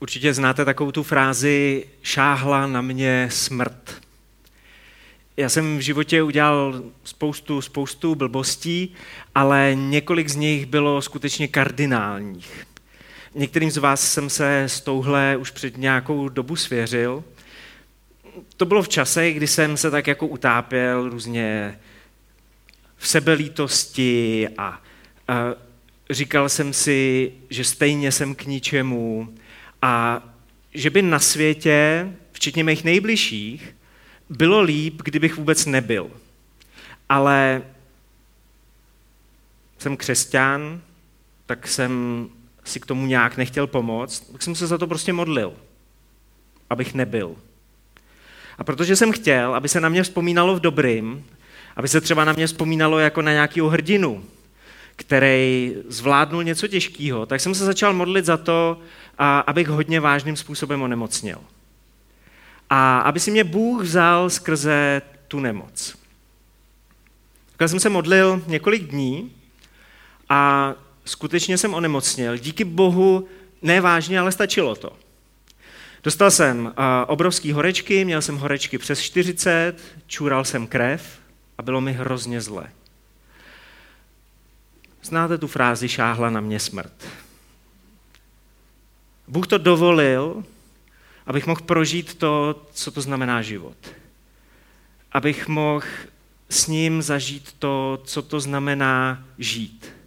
Určitě znáte takovou tu frázi šáhla na mě smrt. Já jsem v životě udělal spoustu, spoustu blbostí, ale několik z nich bylo skutečně kardinálních. Některým z vás jsem se s touhle už před nějakou dobu svěřil. To bylo v čase, kdy jsem se tak jako utápěl různě v sebelítosti a, a říkal jsem si, že stejně jsem k ničemu a že by na světě, včetně mých nejbližších, bylo líp, kdybych vůbec nebyl. Ale jsem křesťan, tak jsem si k tomu nějak nechtěl pomoct, tak jsem se za to prostě modlil, abych nebyl. A protože jsem chtěl, aby se na mě vzpomínalo v dobrým, aby se třeba na mě vzpomínalo jako na nějakého hrdinu, který zvládnul něco těžkého, tak jsem se začal modlit za to, abych hodně vážným způsobem onemocněl. A aby si mě Bůh vzal skrze tu nemoc. Tak jsem se modlil několik dní a skutečně jsem onemocněl. Díky Bohu ne vážně, ale stačilo to. Dostal jsem obrovský horečky, měl jsem horečky přes 40, čůral jsem krev a bylo mi hrozně zle. Znáte tu frázi šáhla na mě smrt. Bůh to dovolil, abych mohl prožít to, co to znamená život. Abych mohl s ním zažít to, co to znamená žít.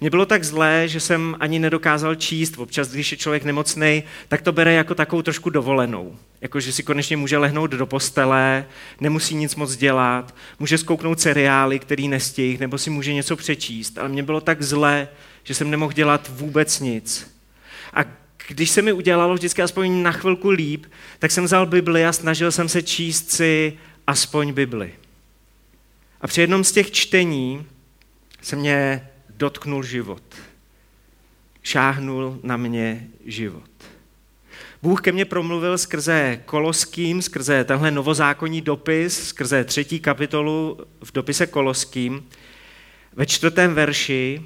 Mně bylo tak zlé, že jsem ani nedokázal číst. Občas, když je člověk nemocný, tak to bere jako takovou trošku dovolenou. Jako, že si konečně může lehnout do postele, nemusí nic moc dělat, může zkouknout seriály, který nestih, nebo si může něco přečíst. Ale mně bylo tak zlé, že jsem nemohl dělat vůbec nic. A když se mi udělalo vždycky aspoň na chvilku líp, tak jsem vzal Bibli a snažil jsem se číst si aspoň Bibli. A při jednom z těch čtení se mě dotknul život. Šáhnul na mě život. Bůh ke mně promluvil skrze Koloským, skrze tenhle novozákonní dopis, skrze třetí kapitolu v dopise Koloským, ve čtvrtém verši,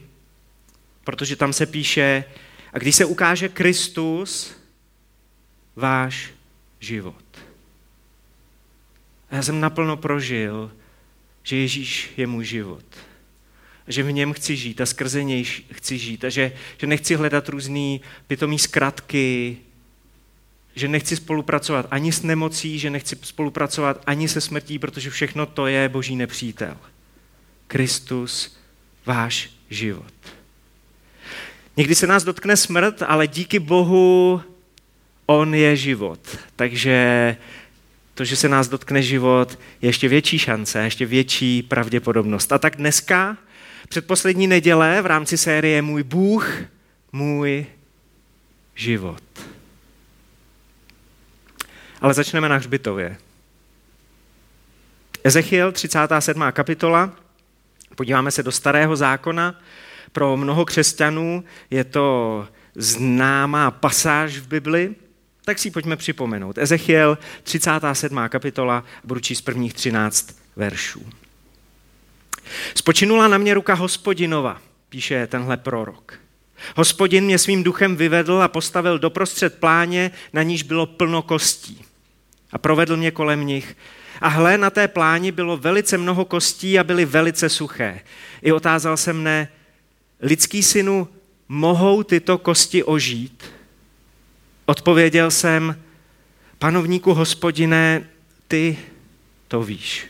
protože tam se píše, a když se ukáže Kristus, váš život. A já jsem naplno prožil, že Ježíš je můj život. Že v něm chci žít a skrze něj chci žít. A že, že nechci hledat různé pitomý zkratky, že nechci spolupracovat ani s nemocí, že nechci spolupracovat ani se smrtí, protože všechno to je boží nepřítel. Kristus, váš život. Někdy se nás dotkne smrt, ale díky Bohu on je život. Takže to, že se nás dotkne život, je ještě větší šance, ještě větší pravděpodobnost. A tak dneska, předposlední neděle v rámci série Můj Bůh, můj život. Ale začneme na hřbitově. Ezechiel, 37. kapitola. Podíváme se do starého zákona. Pro mnoho křesťanů je to známá pasáž v Bibli, tak si ji pojďme připomenout. Ezechiel, 37. kapitola, budu číst prvních 13 veršů. Spočinula na mě ruka hospodinova, píše tenhle prorok. Hospodin mě svým duchem vyvedl a postavil doprostřed pláně, na níž bylo plno kostí. A provedl mě kolem nich. A hle, na té pláni bylo velice mnoho kostí a byly velice suché. I otázal se mne, lidský synu, mohou tyto kosti ožít? Odpověděl jsem, panovníku hospodine, ty to víš.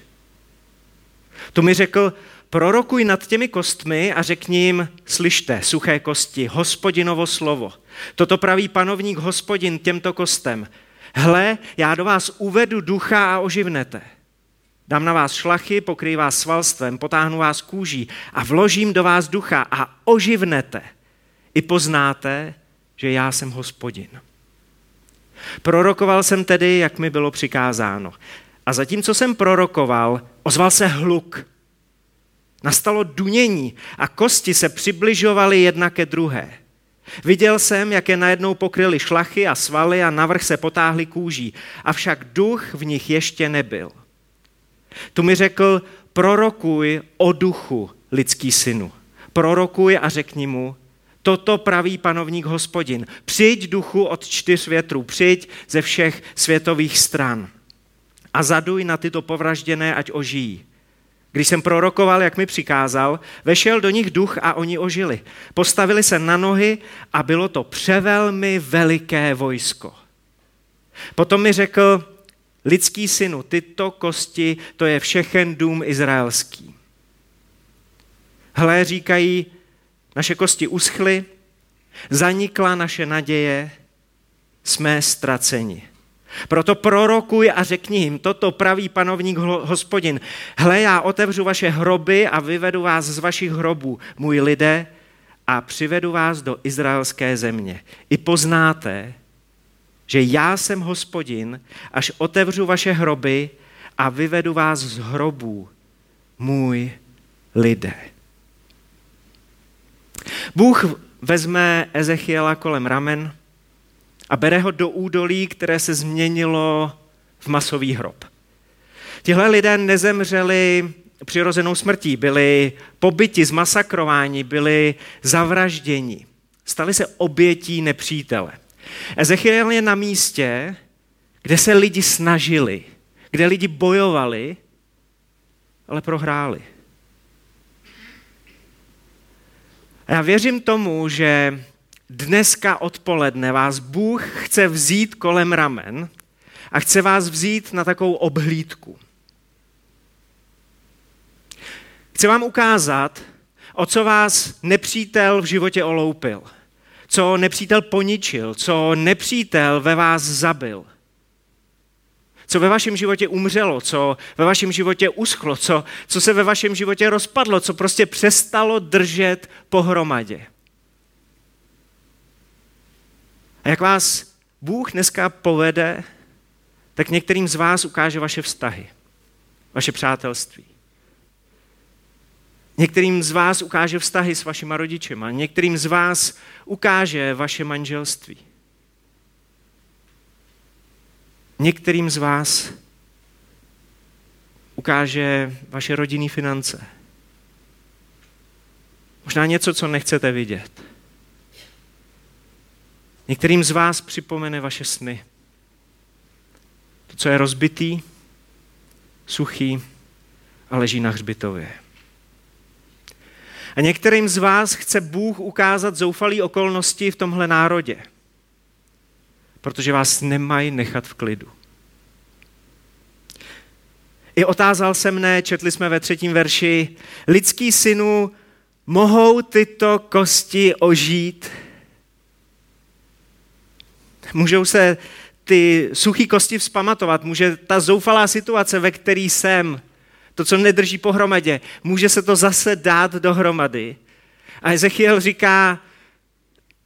Tu mi řekl, prorokuj nad těmi kostmi a řekni jim, slyšte, suché kosti, hospodinovo slovo. Toto praví panovník hospodin těmto kostem. Hle, já do vás uvedu ducha a oživnete. Dám na vás šlachy, pokryj vás svalstvem, potáhnu vás kůží a vložím do vás ducha a oživnete. I poznáte, že já jsem hospodin. Prorokoval jsem tedy, jak mi bylo přikázáno. A zatímco jsem prorokoval, ozval se hluk. Nastalo dunění a kosti se přibližovaly jedna ke druhé. Viděl jsem, jak je najednou pokryly šlachy a svaly a navrh se potáhly kůží, avšak duch v nich ještě nebyl. Tu mi řekl, prorokuj o duchu lidský synu. Prorokuj a řekni mu, Toto praví panovník hospodin. Přijď duchu od čtyř větrů, přijď ze všech světových stran a zaduj na tyto povražděné, ať ožijí. Když jsem prorokoval, jak mi přikázal, vešel do nich duch a oni ožili. Postavili se na nohy a bylo to převelmi veliké vojsko. Potom mi řekl, lidský synu, tyto kosti, to je všechen dům izraelský. Hle, říkají, naše kosti uschly, zanikla naše naděje, jsme ztraceni. Proto prorokuj a řekni jim, toto praví panovník hospodin. Hle, já otevřu vaše hroby a vyvedu vás z vašich hrobů, můj lidé, a přivedu vás do izraelské země. I poznáte, že já jsem hospodin, až otevřu vaše hroby a vyvedu vás z hrobů, můj lidé. Bůh vezme Ezechiela kolem ramen a bere ho do údolí, které se změnilo v masový hrob. Tihle lidé nezemřeli přirozenou smrtí, byli pobyti, zmasakrováni, byli zavražděni. Stali se obětí nepřítele. Ezechiel je na místě, kde se lidi snažili, kde lidi bojovali, ale prohráli. A já věřím tomu, že dneska odpoledne vás Bůh chce vzít kolem ramen a chce vás vzít na takovou obhlídku. Chci vám ukázat, o co vás nepřítel v životě oloupil, co nepřítel poničil, co nepřítel ve vás zabil, co ve vašem životě umřelo, co ve vašem životě uschlo, co, co se ve vašem životě rozpadlo, co prostě přestalo držet pohromadě. A jak vás Bůh dneska povede, tak některým z vás ukáže vaše vztahy, vaše přátelství. Některým z vás ukáže vztahy s vašima rodičema, některým z vás ukáže vaše manželství. Některým z vás ukáže vaše rodinné finance. Možná něco, co nechcete vidět. Některým z vás připomene vaše sny. To, co je rozbitý, suchý a leží na hřbitově. A některým z vás chce Bůh ukázat zoufalý okolnosti v tomhle národě, protože vás nemají nechat v klidu. I otázal se mne, četli jsme ve třetím verši, lidský synu, mohou tyto kosti ožít? Můžou se ty suché kosti vzpamatovat, může ta zoufalá situace, ve které jsem, to, co nedrží pohromadě, může se to zase dát dohromady. A Ezechiel říká,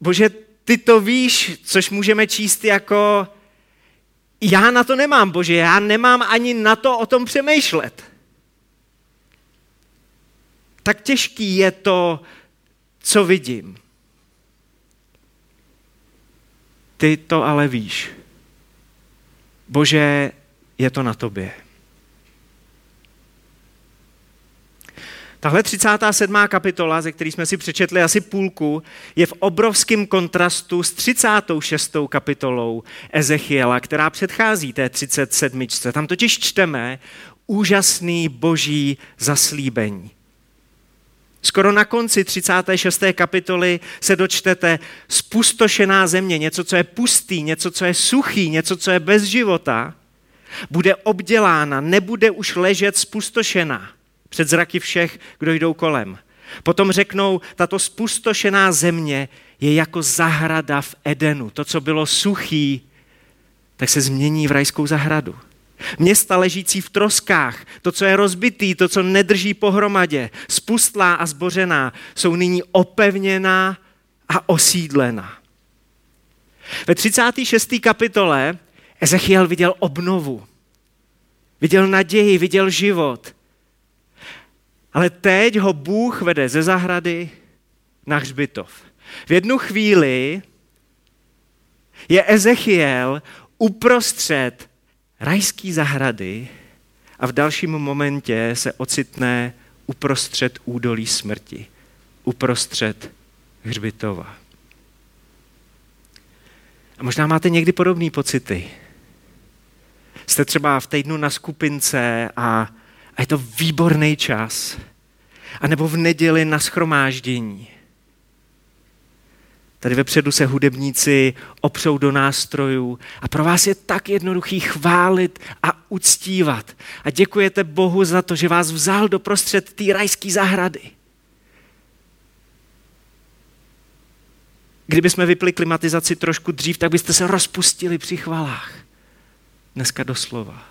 bože, ty to víš, což můžeme číst jako, já na to nemám, bože, já nemám ani na to o tom přemýšlet. Tak těžký je to, co vidím. Ty to ale víš. Bože, je to na tobě. Tahle 37. kapitola, ze který jsme si přečetli asi půlku, je v obrovském kontrastu s 36. kapitolou Ezechiela, která předchází té 37. Tam totiž čteme úžasný boží zaslíbení. Skoro na konci 36. kapitoly se dočtete spustošená země, něco, co je pustý, něco, co je suchý, něco, co je bez života, bude obdělána, nebude už ležet spustošená před zraky všech, kdo jdou kolem. Potom řeknou, tato spustošená země je jako zahrada v Edenu. To, co bylo suchý, tak se změní v rajskou zahradu. Města ležící v troskách, to, co je rozbitý, to, co nedrží pohromadě, spustlá a zbořená, jsou nyní opevněná a osídlená. Ve 36. kapitole Ezechiel viděl obnovu. Viděl naději, viděl život. Ale teď ho Bůh vede ze zahrady na hřbitov. V jednu chvíli je Ezechiel uprostřed rajské zahrady a v dalším momentě se ocitne uprostřed údolí smrti, uprostřed hřbitova. A možná máte někdy podobné pocity. Jste třeba v týdnu na skupince a, a je to výborný čas. A nebo v neděli na schromáždění. Tady vepředu se hudebníci opřou do nástrojů a pro vás je tak jednoduchý chválit a uctívat. A děkujete Bohu za to, že vás vzal do prostřed té rajské zahrady. Kdyby jsme vypli klimatizaci trošku dřív, tak byste se rozpustili při chvalách. Dneska doslova.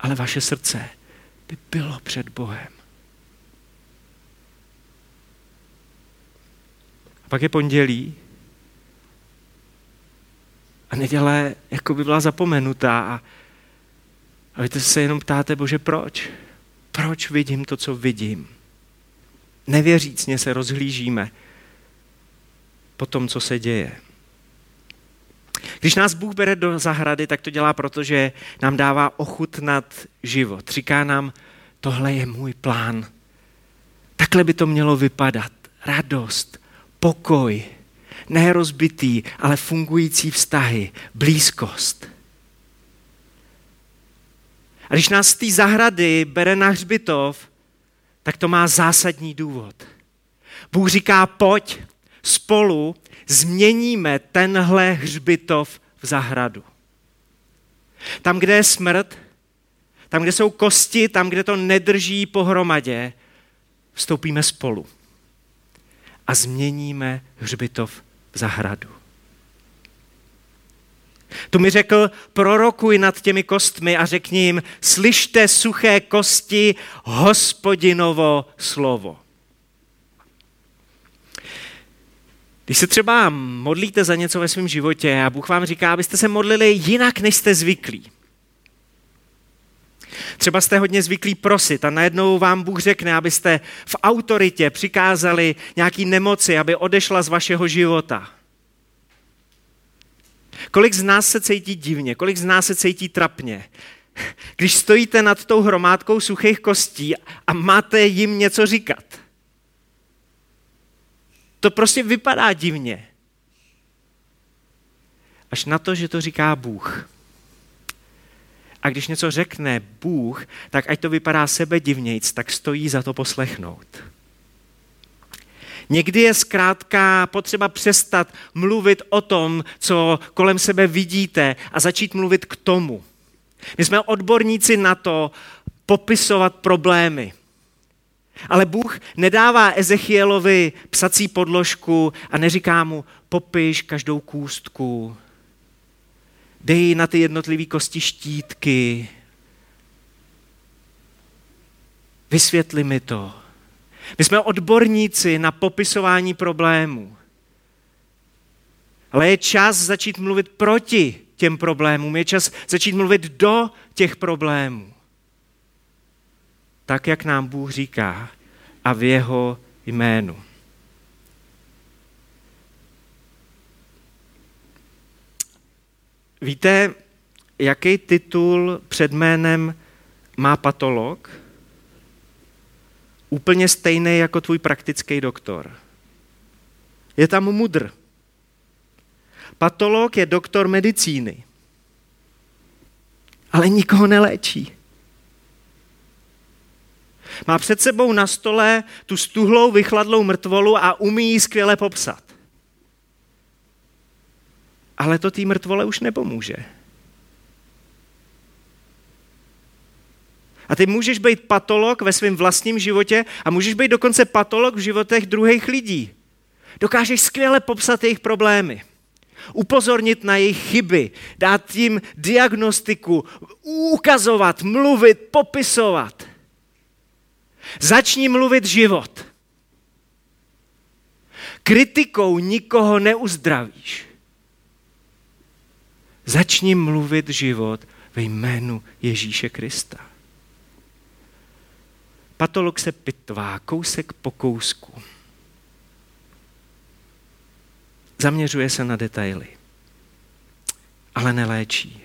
Ale vaše srdce by bylo před Bohem. Pak je pondělí a neděle jako by byla zapomenutá a, a vy se jenom ptáte, bože, proč? Proč vidím to, co vidím? Nevěřícně se rozhlížíme po tom, co se děje. Když nás Bůh bere do zahrady, tak to dělá proto, že nám dává ochutnat život. Říká nám, tohle je můj plán. Takhle by to mělo vypadat. Radost, pokoj, ne rozbitý, ale fungující vztahy, blízkost. A když nás z té zahrady bere na hřbitov, tak to má zásadní důvod. Bůh říká, pojď, spolu změníme tenhle hřbitov v zahradu. Tam, kde je smrt, tam, kde jsou kosti, tam, kde to nedrží pohromadě, vstoupíme spolu a změníme hřbitov v zahradu. Tu mi řekl, prorokuj nad těmi kostmi a řekni jim, slyšte suché kosti, hospodinovo slovo. Když se třeba modlíte za něco ve svém životě a Bůh vám říká, abyste se modlili jinak, než jste zvyklí. Třeba jste hodně zvyklí prosit a najednou vám Bůh řekne, abyste v autoritě přikázali nějaký nemoci, aby odešla z vašeho života. Kolik z nás se cítí divně, kolik z nás se cítí trapně, když stojíte nad tou hromádkou suchých kostí a máte jim něco říkat. To prostě vypadá divně. Až na to, že to říká Bůh. A když něco řekne Bůh, tak ať to vypadá sebe divnějc, tak stojí za to poslechnout. Někdy je zkrátka potřeba přestat mluvit o tom, co kolem sebe vidíte a začít mluvit k tomu. My jsme odborníci na to popisovat problémy. Ale Bůh nedává Ezechielovi psací podložku a neříká mu, popiš každou kůstku, dej na ty jednotlivé kosti štítky, vysvětli mi to. My jsme odborníci na popisování problémů. Ale je čas začít mluvit proti těm problémům, je čas začít mluvit do těch problémů tak, jak nám Bůh říká a v jeho jménu. Víte, jaký titul před jménem má patolog? Úplně stejný jako tvůj praktický doktor. Je tam mudr. Patolog je doktor medicíny. Ale nikoho neléčí. Má před sebou na stole tu stuhlou, vychladlou mrtvolu a umí ji skvěle popsat. Ale to té mrtvole už nepomůže. A ty můžeš být patolog ve svém vlastním životě a můžeš být dokonce patolog v životech druhých lidí. Dokážeš skvěle popsat jejich problémy, upozornit na jejich chyby, dát jim diagnostiku, ukazovat, mluvit, popisovat. Začni mluvit život. Kritikou nikoho neuzdravíš. Začni mluvit život ve jménu Ježíše Krista. Patolog se pitvá kousek po kousku. Zaměřuje se na detaily, ale neléčí.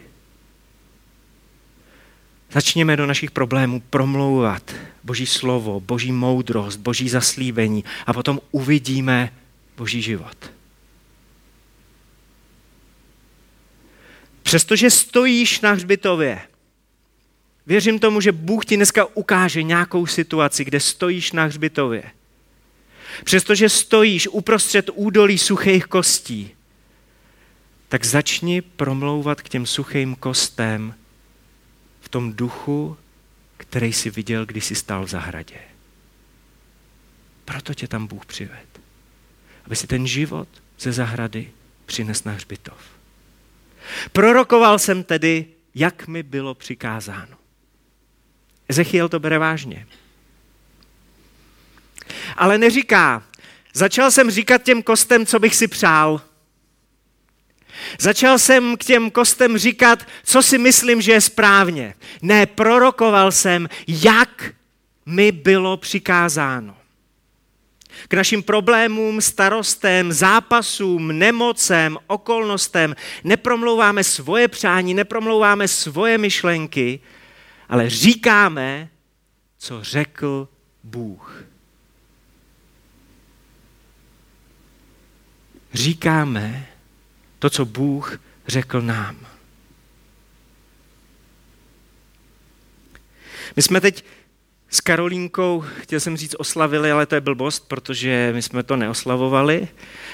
Začněme do našich problémů promlouvat Boží slovo, Boží moudrost, Boží zaslíbení a potom uvidíme Boží život. Přestože stojíš na hřbitově, věřím tomu, že Bůh ti dneska ukáže nějakou situaci, kde stojíš na hřbitově. Přestože stojíš uprostřed údolí suchých kostí, tak začni promlouvat k těm suchým kostem v tom duchu, který jsi viděl, když jsi stál v zahradě. Proto tě tam Bůh přived. Aby si ten život ze zahrady přines na hřbitov. Prorokoval jsem tedy, jak mi bylo přikázáno. Ezechiel to bere vážně. Ale neříká, začal jsem říkat těm kostem, co bych si přál. Začal jsem k těm kostem říkat, co si myslím, že je správně. Ne, prorokoval jsem, jak mi bylo přikázáno. K našim problémům, starostem, zápasům, nemocem, okolnostem nepromlouváme svoje přání, nepromlouváme svoje myšlenky, ale říkáme, co řekl Bůh. Říkáme to, co Bůh řekl nám. My jsme teď s Karolínkou, chtěl jsem říct oslavili, ale to je blbost, protože my jsme to neoslavovali,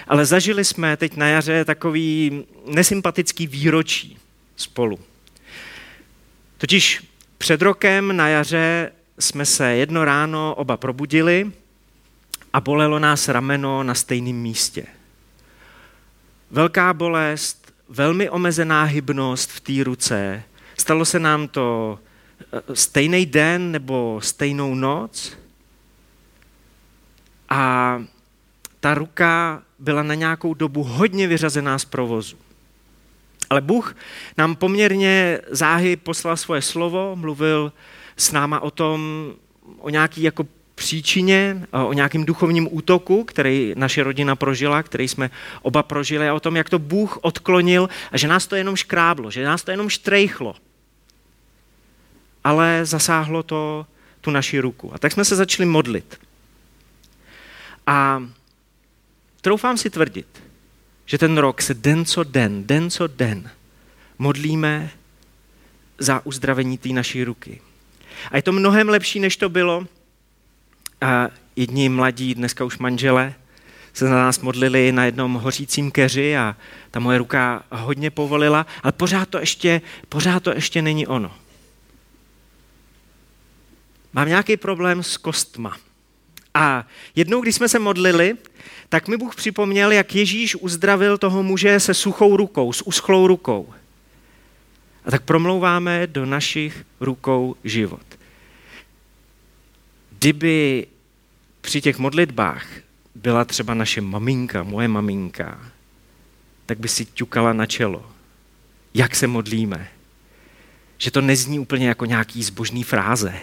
ale zažili jsme teď na jaře takový nesympatický výročí spolu. Totiž před rokem na jaře jsme se jedno ráno oba probudili a bolelo nás rameno na stejném místě. Velká bolest, velmi omezená hybnost v té ruce. Stalo se nám to stejný den nebo stejnou noc. A ta ruka byla na nějakou dobu hodně vyřazená z provozu. Ale Bůh nám poměrně záhy poslal svoje slovo, mluvil s náma o tom, o nějaký jako příčině, o nějakém duchovním útoku, který naše rodina prožila, který jsme oba prožili, a o tom, jak to Bůh odklonil a že nás to jenom škráblo, že nás to jenom štrejchlo. Ale zasáhlo to tu naši ruku. A tak jsme se začali modlit. A troufám si tvrdit, že ten rok se den co den, den co den modlíme za uzdravení té naší ruky. A je to mnohem lepší, než to bylo, a jedni mladí, dneska už manžele, se za nás modlili na jednom hořícím keři a ta moje ruka hodně povolila, ale pořád to ještě, pořád to ještě není ono. Mám nějaký problém s kostma. A jednou, když jsme se modlili, tak mi Bůh připomněl, jak Ježíš uzdravil toho muže se suchou rukou, s uschlou rukou. A tak promlouváme do našich rukou život. Kdyby při těch modlitbách byla třeba naše maminka, moje maminka, tak by si ťukala na čelo. Jak se modlíme? Že to nezní úplně jako nějaký zbožný fráze.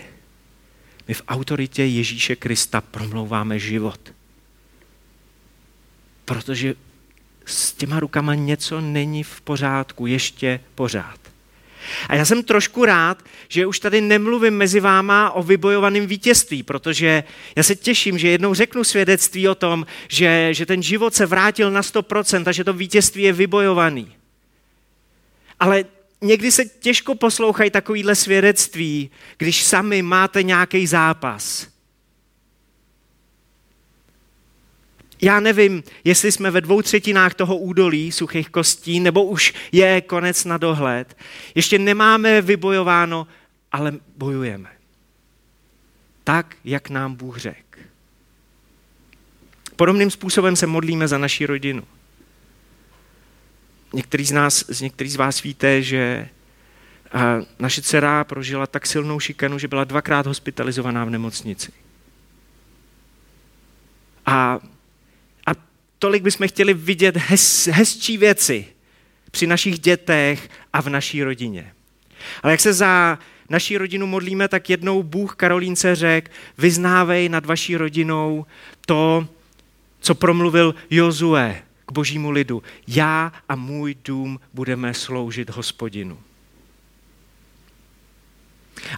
My v autoritě Ježíše Krista promlouváme život. Protože s těma rukama něco není v pořádku, ještě pořád. A já jsem trošku rád, že už tady nemluvím mezi váma o vybojovaném vítězství, protože já se těším, že jednou řeknu svědectví o tom, že, že ten život se vrátil na 100% a že to vítězství je vybojovaný. Ale někdy se těžko poslouchají takovýhle svědectví, když sami máte nějaký zápas. Já nevím, jestli jsme ve dvou třetinách toho údolí suchých kostí, nebo už je konec na dohled. Ještě nemáme vybojováno, ale bojujeme. Tak, jak nám Bůh řekl. Podobným způsobem se modlíme za naši rodinu. Některý z, nás, některý z vás víte, že naše dcera prožila tak silnou šikanu, že byla dvakrát hospitalizovaná v nemocnici. A tolik bychom chtěli vidět hez, hezčí věci při našich dětech a v naší rodině. Ale jak se za naší rodinu modlíme, tak jednou Bůh Karolínce řekl, vyznávej nad vaší rodinou to, co promluvil Jozue k božímu lidu. Já a můj dům budeme sloužit hospodinu.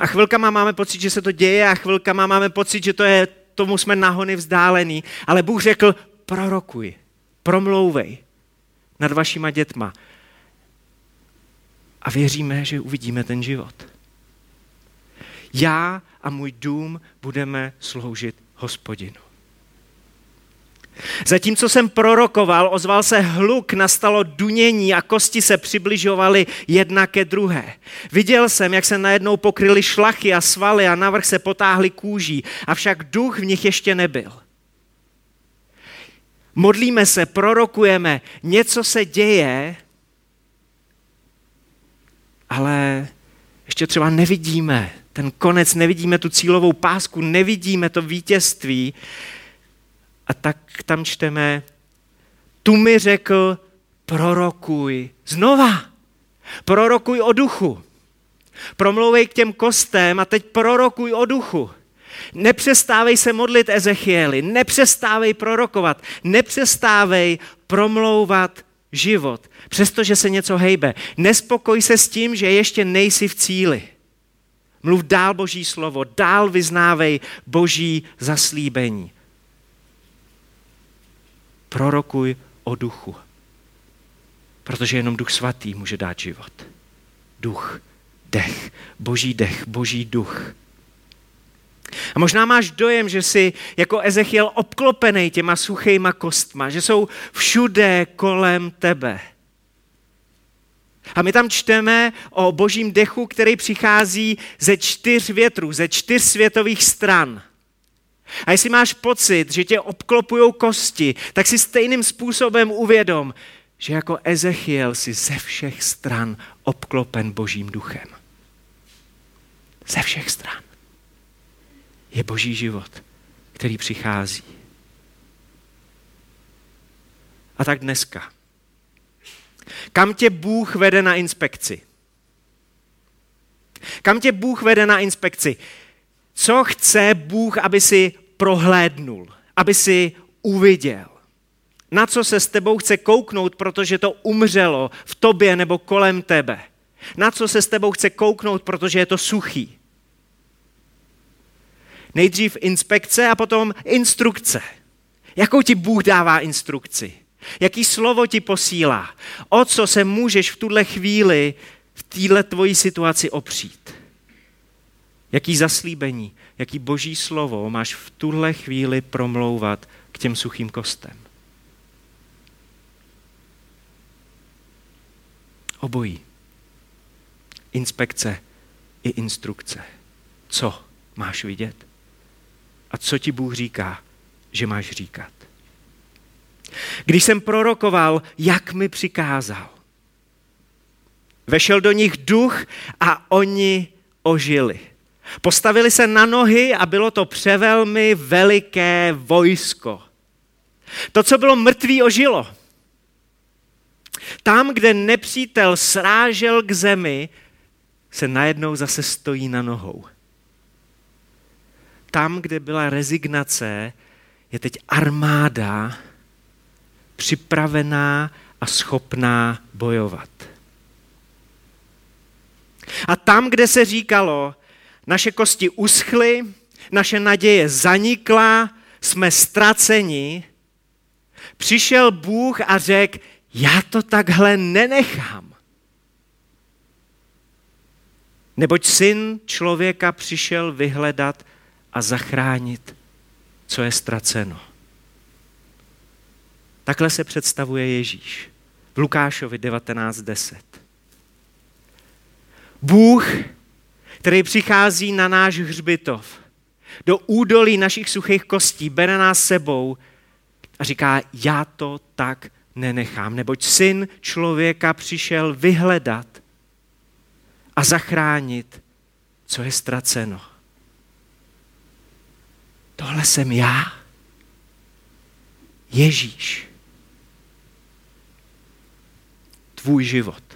A chvilkama máme pocit, že se to děje a chvilkama máme pocit, že to je, tomu jsme nahony vzdálený. Ale Bůh řekl, prorokuj, promlouvej nad vašima dětma. A věříme, že uvidíme ten život. Já a můj dům budeme sloužit hospodinu. Zatímco jsem prorokoval, ozval se hluk, nastalo dunění a kosti se přibližovaly jedna ke druhé. Viděl jsem, jak se najednou pokryly šlachy a svaly a navrh se potáhly kůží, avšak duch v nich ještě nebyl. Modlíme se, prorokujeme, něco se děje, ale ještě třeba nevidíme ten konec, nevidíme tu cílovou pásku, nevidíme to vítězství. A tak tam čteme, tu mi řekl, prorokuj znova. Prorokuj o duchu. Promlouvej k těm kostem a teď prorokuj o duchu. Nepřestávej se modlit Ezechieli, nepřestávej prorokovat, nepřestávej promlouvat život, přestože se něco hejbe. Nespokoj se s tím, že ještě nejsi v cíli. Mluv dál Boží slovo, dál vyznávej Boží zaslíbení. Prorokuj o duchu. Protože jenom duch svatý může dát život. Duch, dech, boží dech, boží duch. A možná máš dojem, že jsi jako Ezechiel obklopený těma suchýma kostma, že jsou všude kolem tebe. A my tam čteme o božím dechu, který přichází ze čtyř větrů, ze čtyř světových stran. A jestli máš pocit, že tě obklopují kosti, tak si stejným způsobem uvědom, že jako Ezechiel si ze všech stran obklopen božím duchem. Ze všech stran. Je boží život, který přichází. A tak dneska. Kam tě Bůh vede na inspekci? Kam tě Bůh vede na inspekci? Co chce Bůh, aby si prohlédnul, aby si uviděl? Na co se s tebou chce kouknout, protože to umřelo v tobě nebo kolem tebe? Na co se s tebou chce kouknout, protože je to suchý? Nejdřív inspekce a potom instrukce. Jakou ti Bůh dává instrukci? Jaký slovo ti posílá? O co se můžeš v tuhle chvíli, v téhle tvojí situaci opřít? Jaký zaslíbení, jaký boží slovo máš v tuhle chvíli promlouvat k těm suchým kostem? Obojí. Inspekce i instrukce. Co máš vidět? A co ti Bůh říká, že máš říkat? Když jsem prorokoval, jak mi přikázal. Vešel do nich duch a oni ožili. Postavili se na nohy a bylo to převelmi veliké vojsko. To, co bylo mrtvý, ožilo. Tam, kde nepřítel srážel k zemi, se najednou zase stojí na nohou. Tam, kde byla rezignace, je teď armáda, připravená a schopná bojovat. A tam, kde se říkalo, naše kosti uschly, naše naděje zanikla, jsme ztraceni, přišel Bůh a řekl, já to takhle nenechám. Neboť syn člověka přišel vyhledat a zachránit, co je ztraceno. Takhle se představuje Ježíš v Lukášovi 19.10. Bůh, který přichází na náš hřbitov, do údolí našich suchých kostí, bere nás sebou a říká, já to tak nenechám, neboť syn člověka přišel vyhledat a zachránit, co je ztraceno. Tohle jsem já, Ježíš tvůj život.